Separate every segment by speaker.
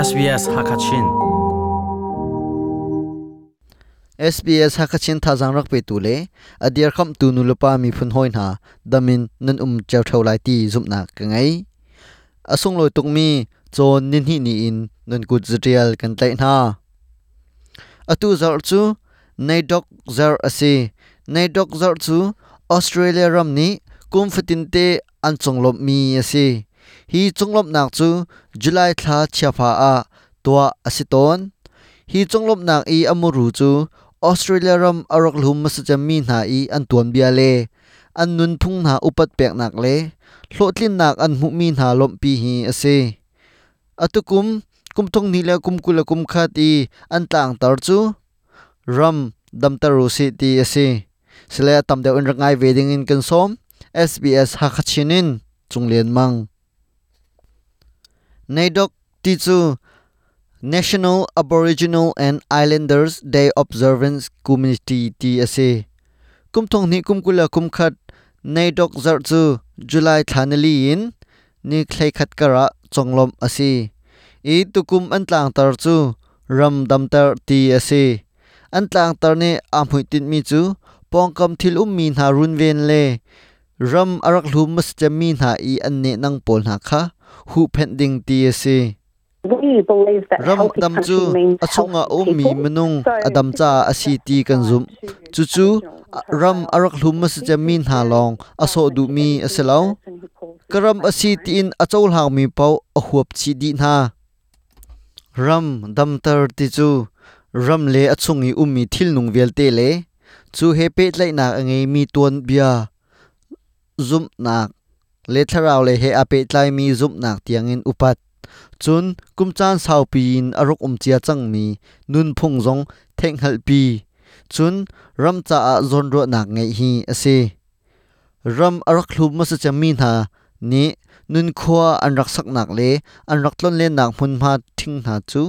Speaker 1: SBS Hakachin.
Speaker 2: SBS hakachin thazang rak pe tu le, adiar kham tu nu lopa mi phun hoin ha damin nan um chaw thau lai ti zum na ka ngai. Asung loi tuk mi chon nin hi ni in nun kut zrial kan tlai na. Atu zar chu nei dok zar ase. Nei dok zar chu, australia ram ni, kum fatin te an chonglop mi ase hi chonglop nak chu, july thla chapha a, tua asiton. Hi chonglop nak i amuru chu, australia ram arak lhum masacham mi na i an tuan bia le. An nun thung na upat pek nak le. Hlotlin nak an mu mi na lom pi hi ase. Atukum, kum thong ni la kum kula kum khat i an tang tar chu. Ram dam taru si ti ase. Sila tam de un rangai wedding in kan som SBS hakachinin chunglen mang. Nadok ti National Aboriginal and Islanders Day Observance Community TSA Kum thong ni kum kula kum khat Nadok chu July thanali in, ni khlei khat kara, chonglom asi e tukum antlang tar chu, ram dam tar ti ase antlang tar ne amhui tin mi chu pongkam thil um mi na run ven le. Ram arak hlum mas chami na i an ne nang pol na kha hu phen ding ti ase ram dam chu achunga om mi manung adam cha asi ti kan zum. chu chu ram arak hlum mas chamin ha long aso du mi aselo karam asi ti in achol hang mi pau a huap chi di na. Ram dam tar ti chu ram le achungi ummi thil nung vel te le. Chu he pe tlai na angai mi tuan bia. Zum nak le tharau le he ape tlai mi zum nak tiangin upat chun kumchan sau pin arok um chia chang mi nun phung zong theng hal pi chun ram cha a zon ro nak ngai hi ase ram arak hlum ma sa chami na ni nun khwa an rak sak nak le an rak tlon le nak mun ma thing na chu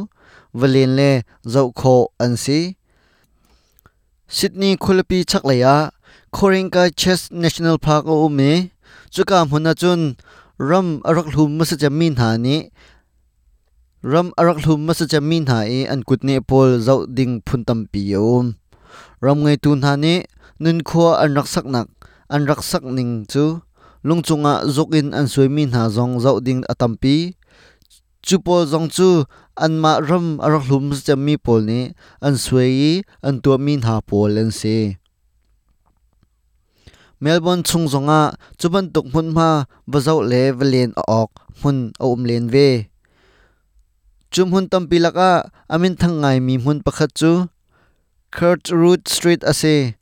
Speaker 2: valen le zau kho an si Sydney khulapi chak le ya Khorenka Chest National Park o me chuka hmuna chun ram arak hlum ma sa chami ha ni. Ram arak hlum ma sa chami ha e an kutne pol zau ding phun tam pi yom ram ngai tu na ni, nun kho an rak sak nak, an rak sak ning chu. Lungchunga zokin an suimi ha zong zau ding chú pol zong chu, an ma ram arak hlum sa mi pol ni, an sui an tu min ha pol an se. Melbourne chung zonga, chuban tuk mun ma, bazau le valen ok mun om len ve. Chum hun tam pilaka amin thangai mi mun pakhat chu. Kurt Root Street ase.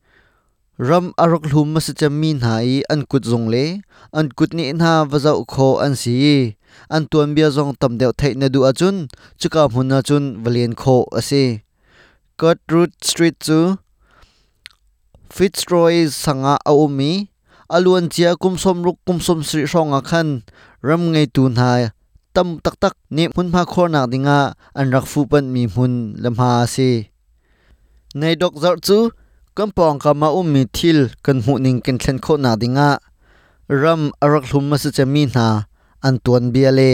Speaker 2: Ram arok hlum ma se chami na i, an kut zong le. An kut ni na vazau kho an si an tuan bia zong tam deu thai na du achun chuka hmunna chun valen kho ase. Kurt Root Street chu Fitzroy sanga a umi aluan chia kumsom ruk kumsom sri ronga khan ram ngai tu na tam tak tak ni mun ma khor nak dinga an rak fu pan mi mun lamha se nei dok zar chu kampong ka ma umi thil kan mu ning ken thlen kho na dinga ram arak hlum ma sa chami na an tuan biale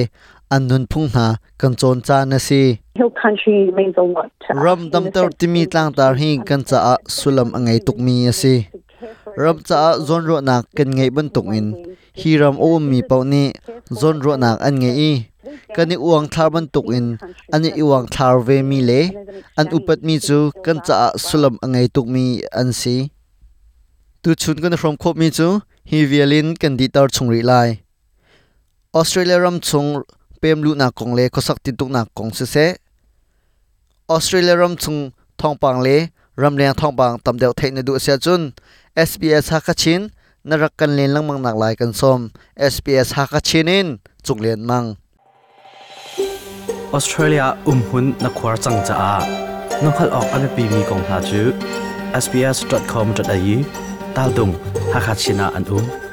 Speaker 2: an nun phung na kan chon cha na si
Speaker 3: Hill country means a lot to us.
Speaker 2: ram
Speaker 3: in
Speaker 2: dam
Speaker 3: the
Speaker 2: tar
Speaker 3: sense
Speaker 2: timi
Speaker 3: that
Speaker 2: tlang tar hi kan cha a sulam angai tuk mi ase ram cha a zon ro nak kan ngai ban tuk in hi ram o mi pau ni zon ro nak an ngai i kani uang thar ban tuk in ani iwang thar ve mi le an upat mi chu kan cha a sulam angai tuk mi an si tu chun kan from khop mi chu hi violin kan di tar chungri lai australia ram chung pem lu na kong le khosak tin tuk na kong se se australia ram chung thong pang le ram le thong pang tam deu thein du sia chun SBS hakachin narak kan len lang mang nak lai kan som SBS hakachin in chung len mang
Speaker 1: Australia umhun na khwar chang cha a nokhal ok ame pi mi kong ha chu sbs.com.au tal dung hakachina an um